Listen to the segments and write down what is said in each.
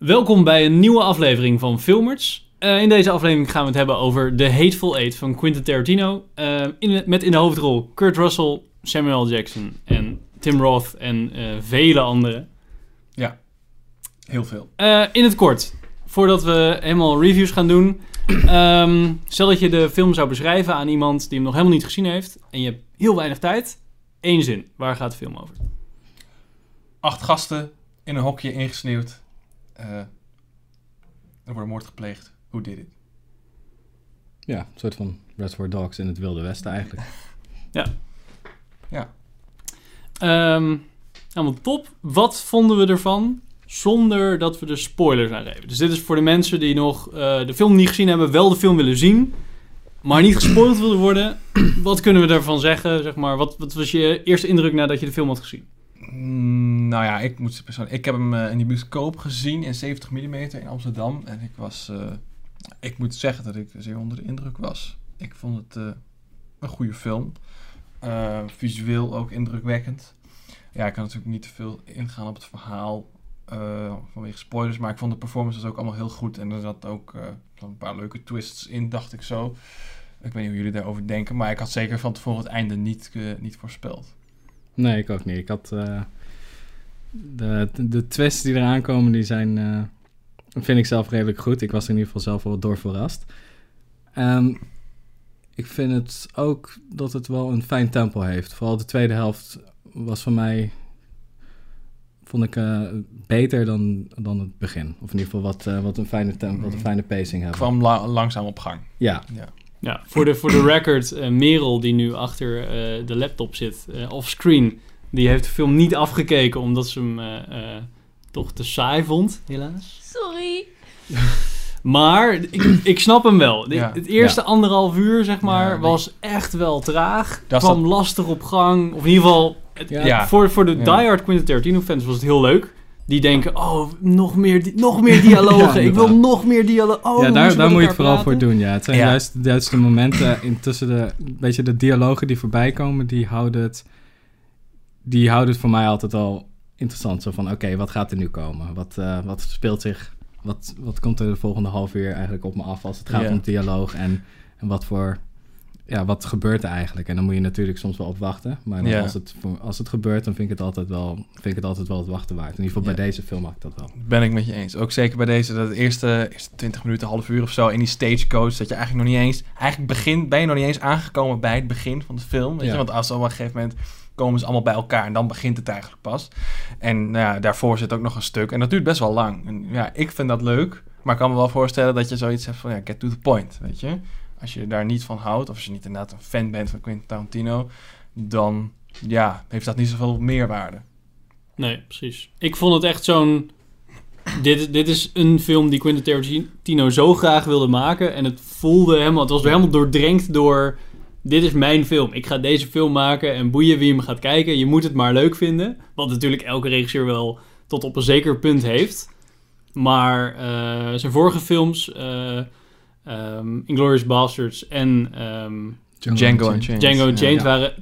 Welkom bij een nieuwe aflevering van Filmers. Eh, in deze aflevering gaan we het hebben over The Hateful Eight van Quentin Tarantino. Eh, in, met in de hoofdrol Kurt Russell, Samuel. Jackson en Tim Roth en eh, vele anderen. Heel veel. In het kort, voordat we helemaal reviews gaan doen. ehm, stel dat je de film zou beschrijven aan iemand die hem nog helemaal niet gezien heeft. En je hebt heel weinig tijd. Eén zin. Waar gaat de film over? Acht gasten in een hokje ingesneeuwd. Eh, er wordt moord gepleegd. Hoe did it? Ja, een soort van Reservoir Dogs in het Wilde Westen eigenlijk. Ehm helemaal top. Wat vonden we ervan? Zonder dat we de spoilers aangeven. Dus dit is voor de mensen die nog eh, de film niet gezien hebben, wel de film willen zien, maar niet gespoild willen worden. Wat kunnen we daarvan zeggen? Zeg maar, wat, wat was je eerste indruk nadat je de film had gezien? Mm, nou ja, ik moet persoonlijk. Ik heb hem eh, in die bioscoop gezien in 70 mm in Amsterdam. En ik was. eh, ik moet zeggen dat ik zeer onder de indruk was. Ik vond het eh, een goede film. Visueel ook indrukwekkend. Ja, ik kan natuurlijk niet te veel ingaan op het verhaal vanwege spoilers. Maar ik vond de performances ook allemaal heel goed. En er zat ook een paar leuke twists in, dacht ik zo. Ik weet niet hoe jullie daarover denken. Maar ik had zeker van tevoren het einde niet, niet voorspeld. Nee, ik ook niet. Ik had... de, de twists die eraan komen, die zijn... eh, vind ik zelf redelijk goed. Ik was er in ieder geval zelf wel door verrast. Ehm, ik vind het ook dat het wel een fijn tempo heeft. Vooral de tweede helft was voor mij... Vond ik eh, beter dan, dan het begin. Of in ieder geval wat, eh, wat, een, fijne tempo, wat een fijne pacing hebben. kwam la- langzaam op gang. Ja, Ja. Ja, voor de, voor de record, Merel die nu achter eh, de laptop zit, eh offscreen, die heeft de film niet afgekeken omdat ze hem eh, eh, toch te saai vond, helaas. Sorry. Maar ik, ik snap hem wel. De- Ja. Het eerste anderhalf uur, zeg maar, Ja, nee. was echt wel traag. Dat kwam dat- lastig op gang. Of in ieder geval, het- Ja. Ja. voor, voor de Ja. diehard Quentin Tarantino fans was het heel leuk. Die denken, oh, nog meer, di- nog meer dialogen. Ja, ik wil nog meer dialogen. Oh, ja, daar, daar moet je het vooral voor doen. Ja. Het zijn Ja. juist, juist de momenten in tussen de, weet je, de dialogen die voorbij komen, die houden het, die houden het voor mij altijd al interessant. Zo van, oké, wat gaat er nu komen? Wat, eh, wat speelt zich, wat, wat komt er de volgende half uur eigenlijk op me af als het gaat om dialoog en, en wat voor, ja, wat gebeurt er eigenlijk? En dan moet je natuurlijk soms wel op wachten. Maar als, het, als het gebeurt, dan vind ik het altijd wel, vind ik het altijd wel het wachten waard. In ieder geval bij deze film had ik dat wel. Ben ik met je eens. Ook zeker bij deze, dat eerste, eerste 20 minuten, half uur of zo in die stagecoach, dat je eigenlijk nog niet eens, eigenlijk begin, ben je nog niet eens aangekomen bij het begin van de film. Weet je? Want als op een gegeven moment komen ze allemaal bij elkaar en dan begint het eigenlijk pas. En nou ja, daarvoor zit ook nog een stuk en dat duurt best wel lang. Ja, ik vind dat leuk, maar ik kan me wel voorstellen dat je zoiets hebt van, ja, get to the point, weet je. Als je daar niet van houdt, of als je niet inderdaad een fan bent van Quentin Tarantino, dan ja, heeft dat niet zoveel meerwaarde. Nee, precies. Ik vond het echt zo'n... Dit, dit is een film die Quentin Tarantino zo graag wilde maken. En het voelde helemaal... Het was helemaal doordrenkt door... Dit is mijn film. Ik ga deze film maken en boeien wie hem gaat kijken. Je moet het maar leuk vinden. Wat natuurlijk elke regisseur wel tot op een zeker punt heeft. Maar eh, zijn vorige films... eh ehm, Inglourious Basterds en... ehm, Django Unchained. Django Ja. Unchained waren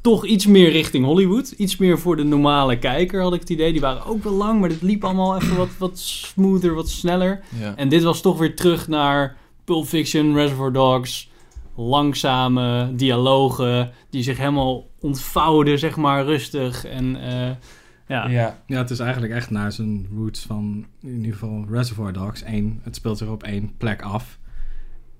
toch iets meer richting Hollywood. Iets meer voor de normale kijker, had ik het idee. Die waren ook wel lang, maar het liep allemaal even wat, wat smoother, wat sneller. Ja. En dit was toch weer terug naar Pulp Fiction, Reservoir Dogs. Langzame dialogen die zich helemaal ontvouwden, zeg maar, rustig. En eh, ja, ja. Ja, het is eigenlijk echt naar zijn roots van in ieder geval Reservoir Dogs. Eén, het speelt zich op één plek af.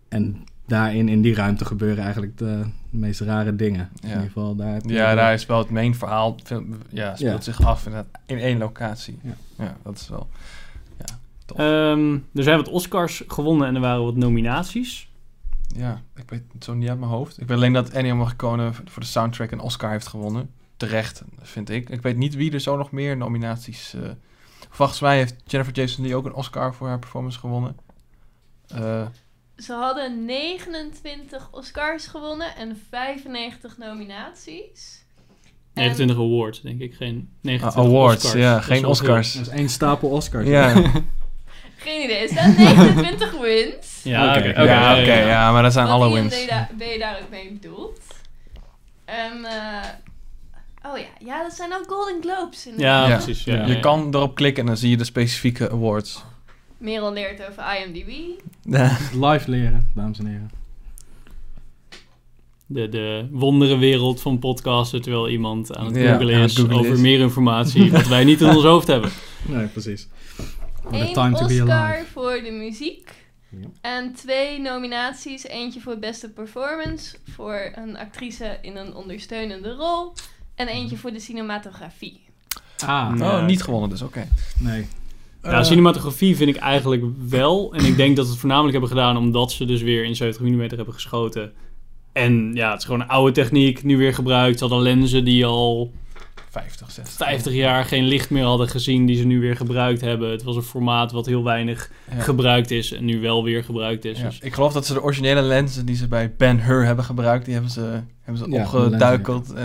En daarin, in die ruimte, gebeuren eigenlijk de meest rare dingen. In Ja. ieder geval daar. heb je Ja, daar is wel het main verhaal. Ja, speelt Ja. zich af in, in één locatie. Ja. Ja. dat is wel. Ehm, er zijn wat Oscars gewonnen en er waren wat nominaties. Ja, ik weet het zo niet uit mijn hoofd. Ik weet alleen dat Ennio Morricone voor de soundtrack een Oscar heeft gewonnen. Terecht, vind ik. Ik weet niet wie er zo nog meer nominaties. eh volgens mij heeft Jennifer Jason Leigh ook een Oscar voor haar performance gewonnen. Eh, Ze hadden 29 Oscars gewonnen en 95 nominaties. En 29 awards, denk ik. Geen 29 Ah, awards, Oscars. ja, geen Oscars. Dat is één stapel Oscars. ja, Geen idee, er staan 29 wins. Ja, Oké, oké, ja, ja, oké, ja. ja, maar dat zijn Wat alle wins. da- ben je daar ook mee bedoeld? En eh, Oh ja, ja, dat zijn ook Golden Globes. In Ja, Ja. precies. Ja, Je ja. kan erop klikken en dan zie je de specifieke awards. Merel leert over IMDb. Live leren, dames en heren. de, de wonderenwereld van podcasten, terwijl iemand aan het het is googlen over is. meer informatie wat wij niet in ons hoofd hebben. Nee, precies. Eén time to be Oscar voor de muziek. Ja. En twee nominaties. Eentje voor beste performance voor een actrice in een ondersteunende rol. En eentje voor de cinematografie. Ah, oh, niet gewonnen dus, oké. nee. Ja, cinematografie vind ik eigenlijk wel. En ik denk dat ze het voornamelijk hebben gedaan omdat ze dus weer in 70 mm hebben geschoten. En ja, het is gewoon een oude techniek, nu weer gebruikt. Ze hadden lenzen die al 50, 60. 50 jaar geen licht meer hadden gezien, die ze nu weer gebruikt hebben. Het was een formaat wat heel weinig Ja. gebruikt is en nu wel weer gebruikt is. Ja. Dus Ik geloof dat ze de originele lenzen die ze bij Ben-Hur hebben gebruikt, die hebben ze, hebben ze Ja, opgeduikeld. eh,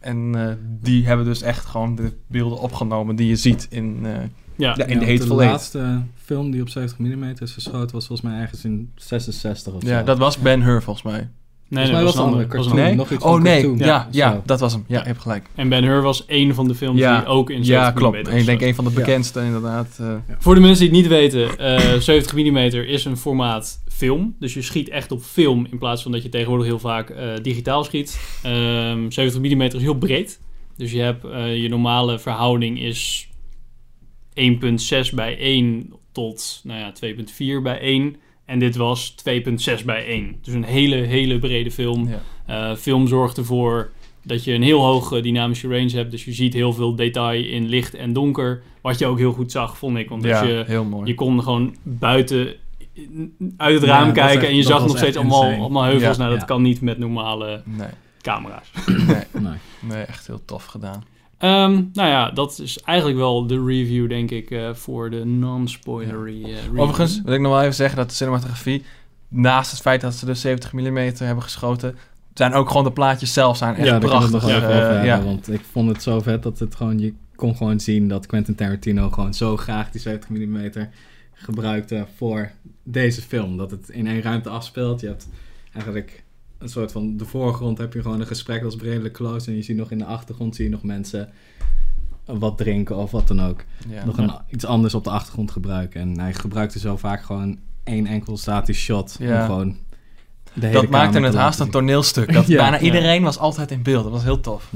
en eh, die hebben dus echt gewoon de beelden opgenomen die je ziet in, eh, ja, Ja, in de Hateful de laatste film die op 70 mm is geschoten was volgens mij ergens in 66 of zo. Ja, dat was Ben-Hur volgens mij. Nee, Volgens mij was een andere cartoon. Nee? nog iets oh van nee, cartoon. ja, ja, dat was hem. Ja, je hebt gelijk. En Ben Hur was één van de films Ja. die ook in 70 Ja, klopt. mm En ik denk een van de Ja. bekendste inderdaad. eh. Voor de mensen die het niet weten, eh 70 mm is een formaat film. Dus je schiet echt op film in plaats van dat je tegenwoordig heel vaak eh, digitaal schiet. Ehm 70 mm is heel breed. Dus je hebt eh, je normale verhouding is 1.6 bij 1 tot nou ja, 2.4 bij 1. En dit was 2.6 bij 1. Dus een hele, hele brede film. ja. Eh, film zorgt ervoor dat je een heel hoge dynamische range hebt. Dus je ziet heel veel detail in licht en donker. Wat je ook heel goed zag, vond ik. Want ja, je, heel mooi. je kon gewoon buiten uit het raam kijken echt- en je zag nog steeds allemaal, allemaal heuvels. Ja, nou, dat ja. kan niet met normale Nee, camera's. nee, Nee. nee, echt heel tof gedaan. Ehm, nou ja, dat is eigenlijk wel de review, denk ik, eh, voor de non-spoilery eh, review. Overigens wil ik nog wel even zeggen dat de cinematografie, naast het feit dat ze de 70 mm hebben geschoten, zijn ook gewoon de plaatjes zelf zijn echt ja, prachtig. even Eh, ja. Want ik vond het zo vet dat het gewoon... Je kon gewoon zien dat Quentin Tarantino gewoon zo graag die 70 mm gebruikte voor deze film. Dat het in één ruimte afspeelt. Je hebt eigenlijk een soort van... De voorgrond heb je gewoon een gesprek dat is redelijk close. En je ziet nog in de achtergrond zie je nog mensen wat drinken of wat dan ook. Ja. Nog een, iets anders op de achtergrond gebruiken. En hij gebruikte zo vaak gewoon één enkel statisch shot. Ja. Om gewoon de hele Dat maakte het haast een toneelstuk. Dat Ja, bijna ja. iedereen was altijd in beeld. Dat was heel tof.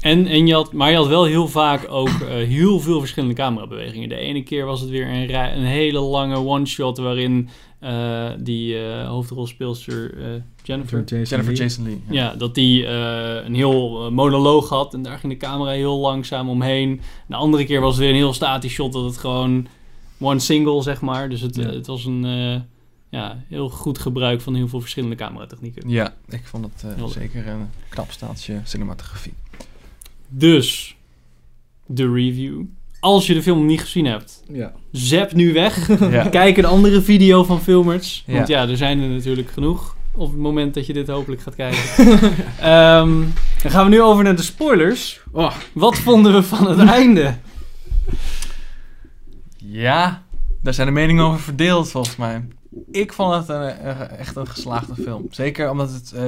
En, en je had, maar je had wel heel vaak ook eh, heel veel verschillende camerabewegingen. De ene keer was het weer een, rij- een hele lange one-shot waarin eh, die eh, hoofdrolspeelster eh, Jennifer... Jason Jennifer Lee. Jason Lee. Ja, dat die eh, een heel monoloog had en daar ging de camera heel langzaam omheen. De andere keer was het weer een heel statisch shot dat het gewoon one single, zeg maar. Dus het, Ja. het was een eh, ja, heel goed gebruik van heel veel verschillende cameratechnieken. Ja, ik vond het eh, zeker een knap staaltje cinematografie. Dus, de review. Als je de film niet gezien hebt, Ja. zap nu weg. Ja. Kijk een andere video van Filmers. Want ja, er zijn er natuurlijk genoeg. Op het moment dat je dit hopelijk gaat kijken. Ehm, dan gaan we nu over naar de spoilers. Oh, Wat vonden we van het einde? Ja, daar zijn de meningen over verdeeld volgens mij. Ik vond het een, echt een geslaagde film. Zeker omdat het eh,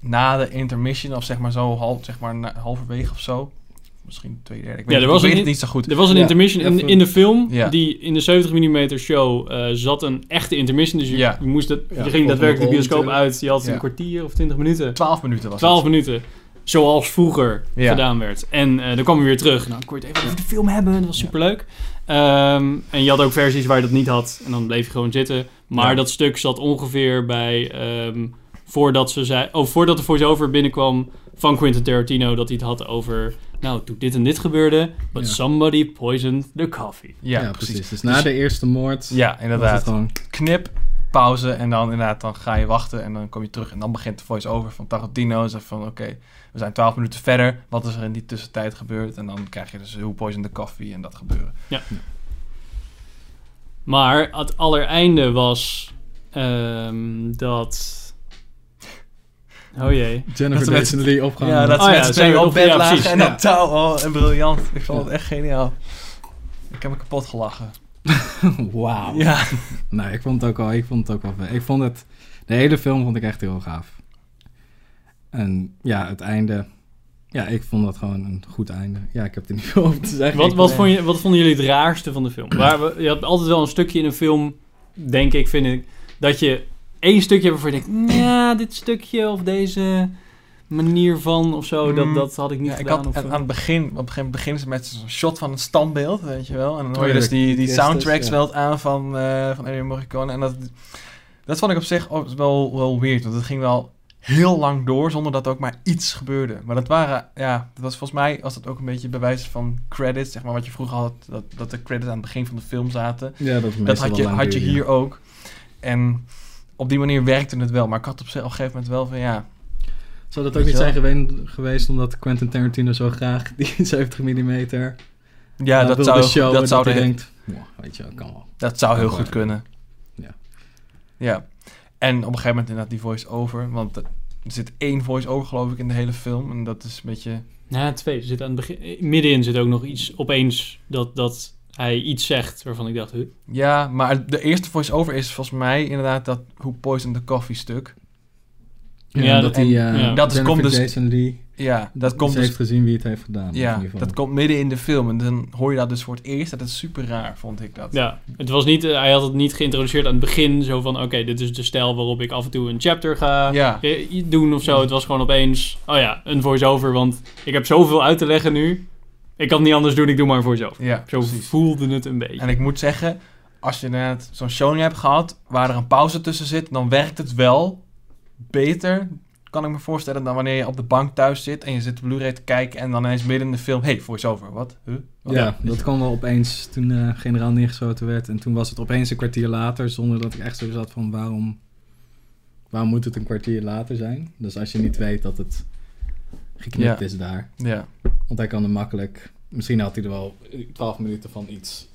na de intermission, of zeg maar zo half, zeg maar halverwege of zo. Misschien twee derde. Ik weet, Ja, er was ik weet een- het niet zo goed. Er was een Ja, intermission in, de film. Ja. Die in de 70 mm show eh, zat een echte intermission. Dus je, Ja. je, moest Ja, je ging daadwerkelijk de bioscoop uit. Je had Ja. een kwartier of 20 minuten. 12 minuten was 12 het. minuten. Zoals vroeger Ja. gedaan werd. En eh dan kwam je weer terug. Nou, dan kon je het even over de film hebben. Dat was superleuk. Ehm, en je had ook versies waar je dat niet had. En dan bleef je gewoon zitten. Maar Ja. dat stuk zat ongeveer bij... ehm, voordat, ze zei, oh, voordat de voice-over binnenkwam van Quentin Tarantino... dat hij het had over... Nou, toen dit en dit gebeurde... But Ja. somebody poisoned the coffee. Ja, ja, precies. precies. Dus na de eerste moord Ja, was het inderdaad. gewoon... Knip, pauze en dan inderdaad dan ga je wachten en dan kom je terug en dan begint de voice-over van Tarantino. Zo van oké, we zijn 12 minuten verder. Wat is er in die tussentijd gebeurd? En dan krijg je dus Who Poisoned the Coffee en dat gebeuren. Maar het allereinde was... ehm, dat... Oh jee. Jennifer Dat Jason Lee opgehangen. Ja, dat Oh ze met zijn tweeën we op bed lagen en ja. dat touw. Oh, en briljant. Ik vond Ja. het echt geniaal. Ik heb me kapot gelachen. Wauw. Ja. Nee, ik vond het ook wel, ik vond het ook wel. Ik vond het, de hele film vond ik echt heel gaaf. En ja, het einde, Ja, ik vond dat gewoon een goed einde. Ja, ik heb er niet veel over te zeggen. Wat, wat, vond- vond je, wat vonden jullie het raarste van de film? Waar we, je had altijd wel een stukje in een film, denk ik, vind ik, dat je één stukje waarvan je denkt, ja, dit stukje of deze manier van of zo, dat, Mm, dat had ik niet Ja, ik gedaan. had of aan, het begin, op een gegeven moment beginnen ze met zo'n shot van het standbeeld, weet je wel. En dan hoor je dus die, die soundtracks ja. wel aan van, eh van Ennio Morricone. En dat, dat vond ik op zich ook wel, wel weird, want het ging wel heel lang door zonder dat ook maar iets gebeurde. Maar dat waren, ja, dat was volgens mij was dat ook een beetje bewijs van credits, zeg maar, wat je vroeger had, dat, dat de credits aan het begin van de film zaten. Ja, dat, is Dat had je, had je hier ook. En op die manier werkte het wel. Maar ik had op, een gegeven moment wel van ja. Zou dat ook niet zijn gewe- geweest omdat Quentin Tarantino zo graag die 70 mm Ja, dat zou, show dat zou, hij de, denkt, "Mwah, weet je wel, kan wel. dat zou heel goed kunnen. Ja. Ja. En op een gegeven moment inderdaad die voice-over. Want er zit één voice-over geloof ik in de hele film. En dat is een beetje... Ja, twee. Er zit aan het begin, eh, middenin zit ook nog iets opeens dat, dat hij iets zegt waarvan ik dacht, huh? Ja, maar de eerste voice-over is volgens mij inderdaad dat Who Poisoned the Coffee stuk. Ja, Ja, dat en- uh, ja. Dat is- komt dus- Jason Lee Ja, dat komt ze dus... heeft gezien wie het heeft gedaan. Ja, in ieder geval. dat komt midden in de film. En dan hoor je dat dus voor het eerst. Dat is super raar, vond ik dat. Ja, het was niet, eh, hij had het niet geïntroduceerd aan het begin, zo van, oké, dit is de stijl waarop ik af en toe een chapter ga Ja. eh, doen of zo. Het was gewoon opeens, oh ja, een voice-over, want ik heb zoveel uit te leggen nu. Ik kan het niet anders doen, ik doe maar een voice-over. Ja, Zo precies. voelde het een beetje. En ik moet zeggen, als je inderdaad zo'n show hebt gehad, waar er een pauze tussen zit, dan werkt het wel beter, kan ik me voorstellen, dan wanneer je op de bank thuis zit en je zit de Blu-ray te kijken en dan ineens midden in de film, hey, voice-over, wat? Huh? Wat? Ja, dat kwam wel opeens toen eh, generaal neergeschoten werd. En toen was het opeens een kwartier later, zonder dat ik echt zo zat van waarom, waarom moet het een kwartier later zijn? Dus als je niet weet dat het geknipt Ja. is daar. Ja, Want hij kan er makkelijk, misschien had hij er wel 12 minuten van iets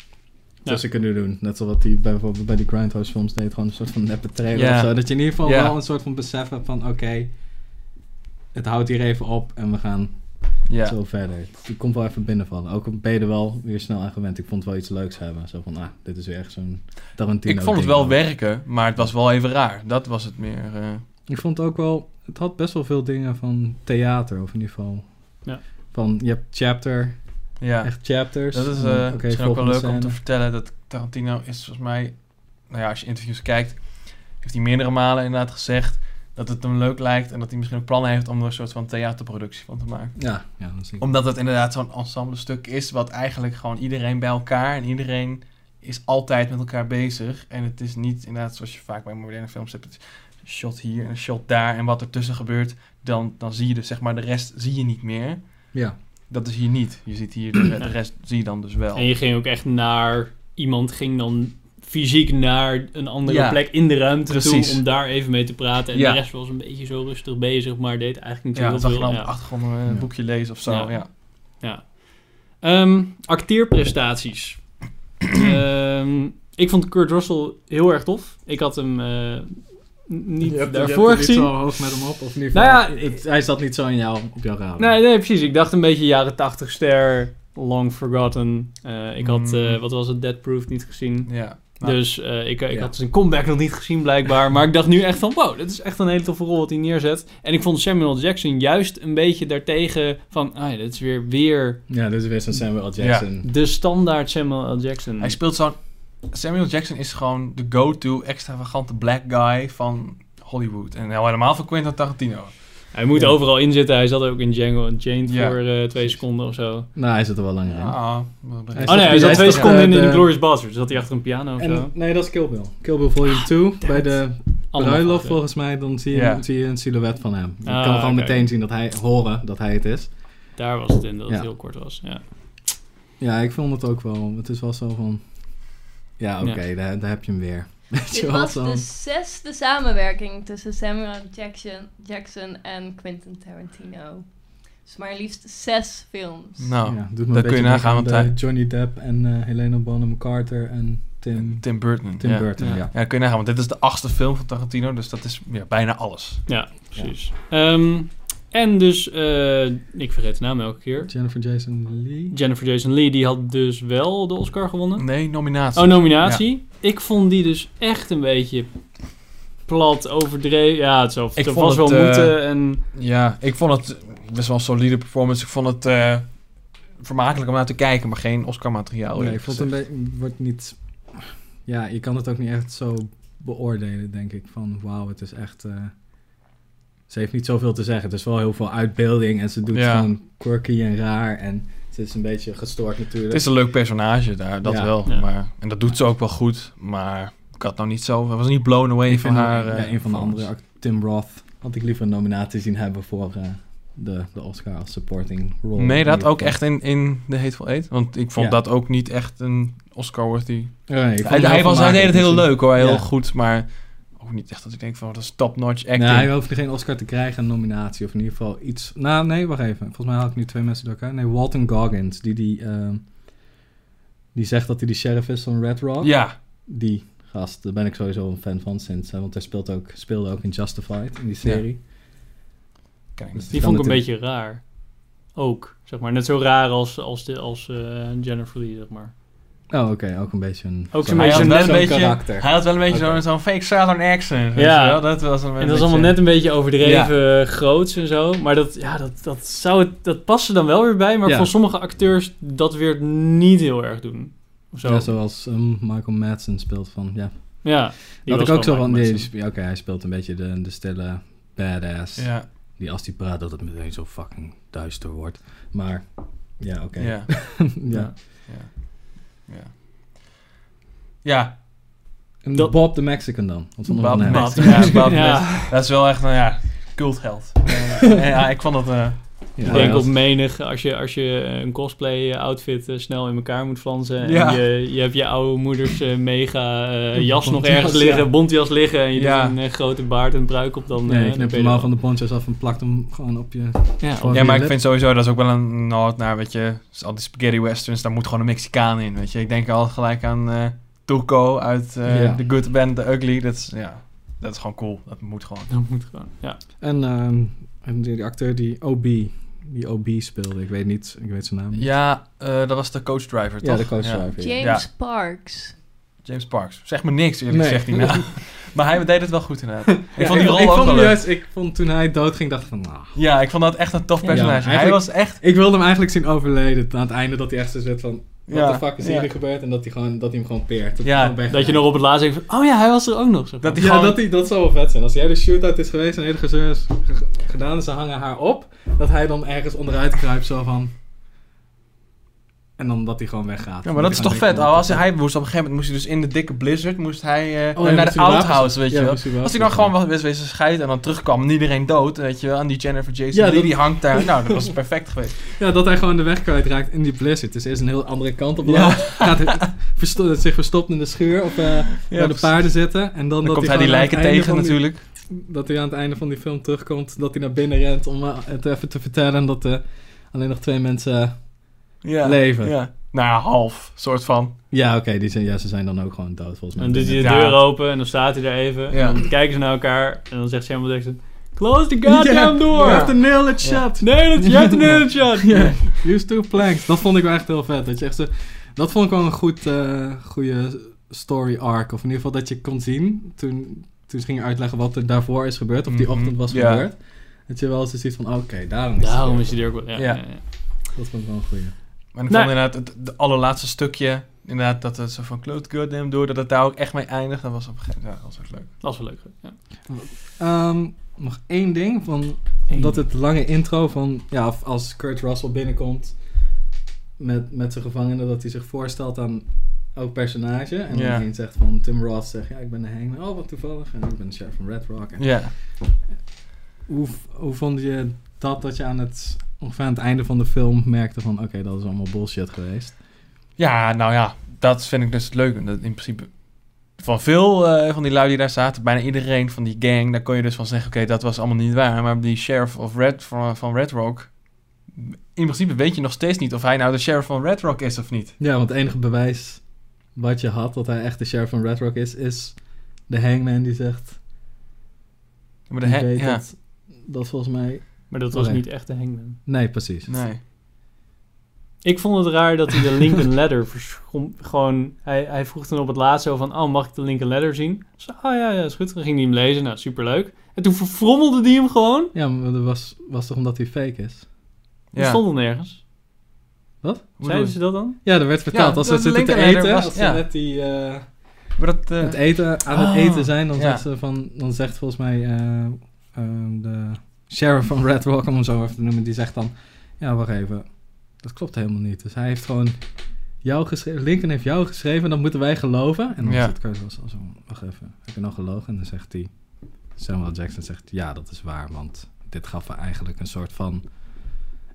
Ja. tussen kunnen doen. Net zoals wat hij bij, bijvoorbeeld bij die Grindhouse films deed, gewoon een soort van neppe trailer Ja. of zo. Dat je in ieder geval Ja. wel een soort van besef hebt van oké, het houdt hier even op en we gaan ja. zo verder. Het komt wel even binnenvallen. Ook ben je er wel weer snel aan gewend. Ik vond het wel iets leuks hebben. Zo van, ah, dit is weer echt zo'n Tarantino Ik vond het wel werken, maar het was wel even raar. Dat was het meer. eh, Ik vond het ook wel... Het had best wel veel dingen van theater, of in ieder geval. Ja. Van, je hebt chapter, ja. echt chapters. Dat is En eh oké, misschien ook wel leuk om te vertellen dat Tarantino is volgens mij, nou ja, als je interviews kijkt, heeft hij meerdere malen inderdaad gezegd dat het hem leuk lijkt en dat hij misschien ook plannen heeft om er een soort van theaterproductie van te maken. Ja, ja, dat zie ik. Omdat het inderdaad zo'n ensemble stuk is wat eigenlijk gewoon iedereen bij elkaar en iedereen is altijd met elkaar bezig. En het is niet inderdaad zoals je vaak bij moderne films hebt, het is een shot hier en een shot daar en wat er tussen gebeurt, dan, dan zie je dus zeg maar de rest zie je niet meer. Ja, Dat is hier niet. Je ziet hier de, de rest zie je dan dus wel. En je ging ook echt naar, iemand ging dan fysiek naar een andere Ja, plek in de ruimte precies. toe om daar even mee te praten. En Ja. de rest was een beetje zo rustig bezig, maar deed eigenlijk niet zo Ja, heel veel. dan Ja. achtergrond een Ja. boekje lezen of zo. Ja. Ja. Ja. Ehm, acteerprestaties. Ehm, ik vond Kurt Russell heel erg tof. Ik had hem eh, niet daarvoor gezien. zo hoog met hem op, of niet? Nou ja, het, hij zat niet zo in jou, op jouw radar. Nee, nee, precies. Ik dacht een beetje jaren 80 ster, long forgotten. Eh, ik had, eh, Mm. wat was het, Dead Proof niet gezien. ja. Nou, Dus eh, ik, ik Ja. had zijn comeback nog niet gezien blijkbaar. Maar ik dacht nu echt van, wow, dit is echt een hele toffe rol wat hij neerzet. En ik vond Samuel Jackson juist een beetje daartegen van, ah ja, dit is weer, weer Ja, dit is weer zo'n Samuel L. Jackson. de standaard Samuel L. Jackson. Hij speelt zo'n... Samuel Jackson is gewoon de go-to extravagante black guy van Hollywood. En nou, helemaal van Quentin Tarantino. Hij moet Ja. overal in zitten. Hij zat ook in Django Unchained Ja, voor eh, twee seconden of zo. Nou, hij zit er wel langer in. Ah, Hij Oh nee, hij zat twee seconden in, in de- Glorious Bastards. Zat hij achter een piano of zo. En, nee, dat is Kill Bill. Kill Bill Volume 2. Bij de bruiloft volgens mij, dan zie je, zie je een silhouet van hem. Je Ah, kan gewoon meteen zien dat hij, horen dat hij het is. Daar was het in, dat het heel kort was. Ja. Ja, ik vond het ook wel. Het is wel zo van... Ja, oké, Ja. daar, daar heb je hem weer. Weet je Dit was de zesde samenwerking tussen Samuel Jackson, Jackson en Quentin Tarantino. Dus maar liefst zes films. Nou, ja, doet me dat een kun je nagaan, want hij- Johnny Depp en eh, Helena Bonham Carter en Tim, Tim Burton. Tim ja. Burton, ja. Ja, kun je nagaan, want dit is de achtste film van Tarantino, dus dat is ja, bijna alles. Ja, precies. Ehm, en dus, eh, ik vergeet de naam elke keer. Jennifer Jason Lee. Jennifer Jason Lee, die had dus wel de Oscar gewonnen. Nee, nominatie. Oh, nominatie. Ik vond die dus echt een beetje plat, overdreven. Ja, het zou, Ik het vond vast wel het, eh, moeten. En Ja, ik vond het best wel een solide performance. Ik vond het eh, vermakelijk om naar te kijken, maar geen Oscar-materiaal. nee, ik vond het een beetje... Wordt niet... Ja, je kan het ook niet echt zo beoordelen, denk ik. Van, wauw, het is echt... ze heeft niet zoveel te zeggen. Het is wel heel veel uitbeelding en ze doet Ja. gewoon quirky en raar. En het is een beetje gestoord natuurlijk. Het is een leuk personage daar, dat Ja. wel. Ja. Maar, en dat doet ze ook wel goed. Maar ik had nou niet zo... Ik was niet blown away Ik van vind haar... ja, eh, een van de andere, Tim Roth, had ik liever een nominatie zien hebben voor eh, de, de Oscar als supporting role. Nee, dat ook echt in, in The Hateful Eight? Want ik vond Ja. dat ook niet echt een Oscar-worthy... Nee, Hij, hij, was, hij deed het heel leuk hoor, heel Ja. goed. Maar ook niet echt dat ik denk van, dat is top-notch acting. Nee, hij hoefde geen Oscar te krijgen, een nominatie. Of in ieder geval iets... Nou, nee, wacht even. Volgens mij haal ik nu twee mensen door elkaar. Nee, Walton Goggins, die, die, ehm, die zegt dat hij de sheriff is van Red Rock. Ja, Die gast, daar ben ik sowieso een fan van sinds... eh, want hij speelt ook, speelde ook in Justified, in die serie. ken ik Dus. Die vond ik een beetje raar. Ook, zeg maar. Net zo raar als, als, de, als eh, Jennifer Lee, zeg maar. Oh, oké, ook een beetje een... Ook zo'n- zo'n Hij had beetje wel een zo'n karakter. hij had wel een beetje zo'n zo'n fake Southern accent. Ja. wel? Dat was een En dat is allemaal net een beetje overdreven eh, groots en zo. Maar dat, ja, dat, dat, zou het, dat past er dan wel weer bij. Maar Ja. voor sommige acteurs dat weer niet heel erg doen. Zo. Ja, zoals ehm, Michael Madsen speelt van... Ja, Ja, die dat ik ook zo van... Nee, Oké, hij speelt een beetje de, de stille badass. Ja, Die als die praat dat het meteen zo fucking duister wordt. Maar, ja, oké. ja, ja. Ja, ja. En Dat- Bob the Mexican dan? Bob? Mexican. Ja, Bob Ja. dat is wel echt, nou ja, cultheld. Eh, ja, ik vond het... eh, Ja, Ik denk op menig, als je, als je een cosplay outfit eh, snel in elkaar moet flansen. Ja. En je, je hebt je oude moeders eh, mega eh, jas nog Bontjas, ergens liggen, ja. bontjas liggen. En je Ja. doet een eh, grote baard en bruik op. Dan, Nee, eh, je dan knipt ben hem je al er van de ponchos af en plakt hem gewoon op je... Ja, maar ik vind sowieso, dat is ook wel een nod naar, weet je, al die spaghetti westerns, daar moet gewoon een Mexicaan in, weet je. Ik denk al gelijk aan eh Tuco uit eh, Ja. The Good, The Bad, The Ugly. Dat is, ja, dat is gewoon cool. Dat moet gewoon. dat moet gewoon. Ja. En, ehm, en die, die acteur die OB, die OB speelde, ik weet niet, ik weet zijn naam niet. Ja, eh, dat was de coach driver, toch? Ja, de coach driver. ja. James Ja. Sparks. James Parks. Zeg me niks, eerlijk Nee. gezegd, die naam. maar hij deed het wel goed inderdaad. Ik Ja, vond die rol ik ook vond wel juist, ik vond toen hij doodging, dacht ik van, nou... Ja, ik vond dat echt een tof Ja, personage. hij was echt... Ik wilde hem eigenlijk zien overleden aan het einde, dat hij echt zo zit van... Wat Ja, de fuck is ja. hier gebeurd? En dat hij, gewoon, dat hij hem gewoon peert. Dat, Ja, hij gewoon weg- Dat je nog op het laatst denkt van, oh ja, hij was er ook nog. Maar. Dat hij Ja, gewoon... dat, die, dat zou wel vet zijn. Als jij de shootout is geweest en hele gezeur is ge- gedaan en ze hangen haar op, dat hij dan ergens onderuit kruipt zo van... En dan dat hij gewoon weggaat. Ja, maar dat is toch vet. Al als hij, hij moest op een gegeven moment moest hij dus in de dikke blizzard moest hij eh, Oh, ja, naar moest de outhouse, weet je wel. Als hij dan gewoon was wezen scheiden en dan terugkwam en iedereen dood, weet je wel. En die Jennifer Jason dat- die hangt daar. Nou, dat was perfect geweest. Ja, dat hij gewoon de weg kwijtraakt in die blizzard. Dus eerst een heel andere kant op. Ja. Gaat versto- zich verstopt in de schuur of eh waar de paarden zitten. En dan, Dan dat komt hij die lijken tegen die- natuurlijk. dat hij aan het einde van die film terugkomt. Dat hij naar binnen rent om eh, het even te vertellen dat er alleen nog twee mensen... Ja. Leven. Ja. Nou ja, half, soort van. Ja, oké, die zijn, ja, ze zijn dan ook gewoon dood volgens mij. En dan doet hij de Ja. deur open en dan staat hij daar even. Ja. En dan kijken ze naar elkaar en dan zegt Samuel Jackson... Close the goddamn door! You have to nail it Ja. shut. Nee, dat, je hebt een hele shot! Ja, use two planks. Dat vond ik wel echt heel vet. Dat, je echt zo, dat vond ik wel een goed, eh, goede story arc. Of in ieder geval dat je kon zien toen, toen ze gingen uitleggen wat er daarvoor is gebeurd. Of die Mhm, ochtend was gebeurd. Dat je wel eens ziet van, oké, daarom is Daarom is hij er ook wel. Ja, Ja. ja. ja. Dat vond ik wel een goeie. Maar ik Nee. vond inderdaad het, het allerlaatste stukje, inderdaad, dat het zo van close goddamn door, dat het daar ook echt mee eindigt. Dat was op een gegeven moment, ja, dat was echt leuk. Dat was wel leuk. Ja. Ehm, nog één ding. Van, dat het lange intro van, ja, als Kurt Russell binnenkomt met, met zijn gevangenen, dat hij zich voorstelt aan elk personage. En dan een zegt van, Tim Roth zegt, ja, ik ben de hangman. Oh, wat toevallig. En ik ben de sheriff van Red Rock. En Ja. Hoe, hoe vond je dat, dat je aan het, ongeveer aan het einde van de film merkte van, oké, dat is allemaal bullshit geweest. Ja, nou ja, dat vind ik dus het leuke. Dat in principe van veel eh, van die lui die daar zaten, bijna iedereen van die gang, daar kon je dus van zeggen, oké, dat was allemaal niet waar. Maar die sheriff of Red, van, van Red Rock, in principe weet je nog steeds niet of hij nou de sheriff van Red Rock is of niet. Ja, want het enige bewijs wat je had dat hij echt de sheriff van Red Rock is, is de hangman die zegt, Maar de ja, dat, dat volgens mij... Maar dat was niet echt de hangman. Nee, precies. nee. Ik vond het raar dat hij de Lincoln Letter verschom, gewoon... Hij, hij vroeg toen op het laatst zo van... Oh, mag ik de Lincoln Letter zien? Zo, oh ja, ja, is goed. Dan ging hij hem lezen. Nou, superleuk. En toen verfrommelde hij hem gewoon. Ja, maar dat was, was toch omdat hij fake is? Dat Ja. stond er nergens. Hoe Zeiden ze dat dan? Ja, er werd verteld. Ja, als ze zitten te eten, was- als ze ja. net die... eh, dat, eh, het eten, aan het Oh, eten zijn, dan, ja. zegt ze van, dan zegt volgens mij eh, ehm, de sheriff van Red Rock, om hem zo even te noemen, die zegt dan, ja, wacht even, dat klopt helemaal niet. Dus hij heeft gewoon jou geschreven, Lincoln heeft jou geschreven, dat moeten wij geloven. En dan Ja. zit Kurt wel zo, wacht even, heb je nou gelogen? En dan zegt hij, Samuel Jackson zegt, ja, dat is waar, want dit gaf er eigenlijk een soort van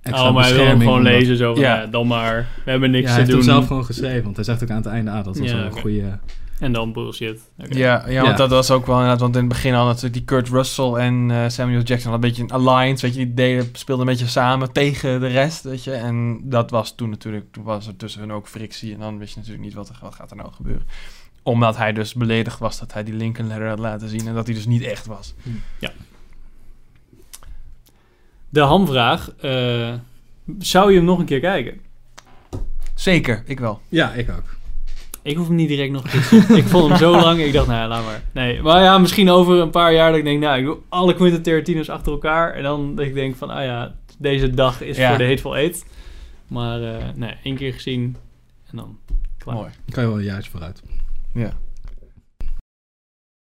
extra oh, maar hij wil hem gewoon omdat- lezen. Zo van, Ja. ja. dan maar. We hebben niks Ja, hij te heeft doen. hem zelf gewoon geschreven, want hij zegt ook aan het einde, ah, dat was Ja, wel een goede... En dan bullshit. Oké. Ja, ja, want Ja. dat was ook wel inderdaad, want in het begin al natuurlijk die Kurt Russell en eh, Samuel Jackson hadden een beetje een alliance, weet je, die deden, speelden een beetje samen tegen de rest, weet je, en dat was toen natuurlijk, toen was er tussen hun ook frictie en dan wist je natuurlijk niet wat, er, wat gaat er nou gebeuren. Omdat hij dus beledigd was dat hij die Lincoln Letter had laten zien en dat hij dus niet echt was. De hamvraag. eh, zou je hem nog een keer kijken? Zeker, ik wel. Ja, ik ook. Ik hoef hem niet direct nog te zien. Ik vond hem zo lang. Ik dacht, nou ja, laat maar. Nee, maar ja, misschien over een paar jaar dat ik denk, nou, ik doe alle Quentin Tarantino's achter elkaar. En dan dat ik denk van, ah ja, deze dag is Ja. voor de Hateful Eight. Maar eh, nee, één keer gezien en dan klaar. Mooi. Dan kan je wel een jaartje vooruit. Ja.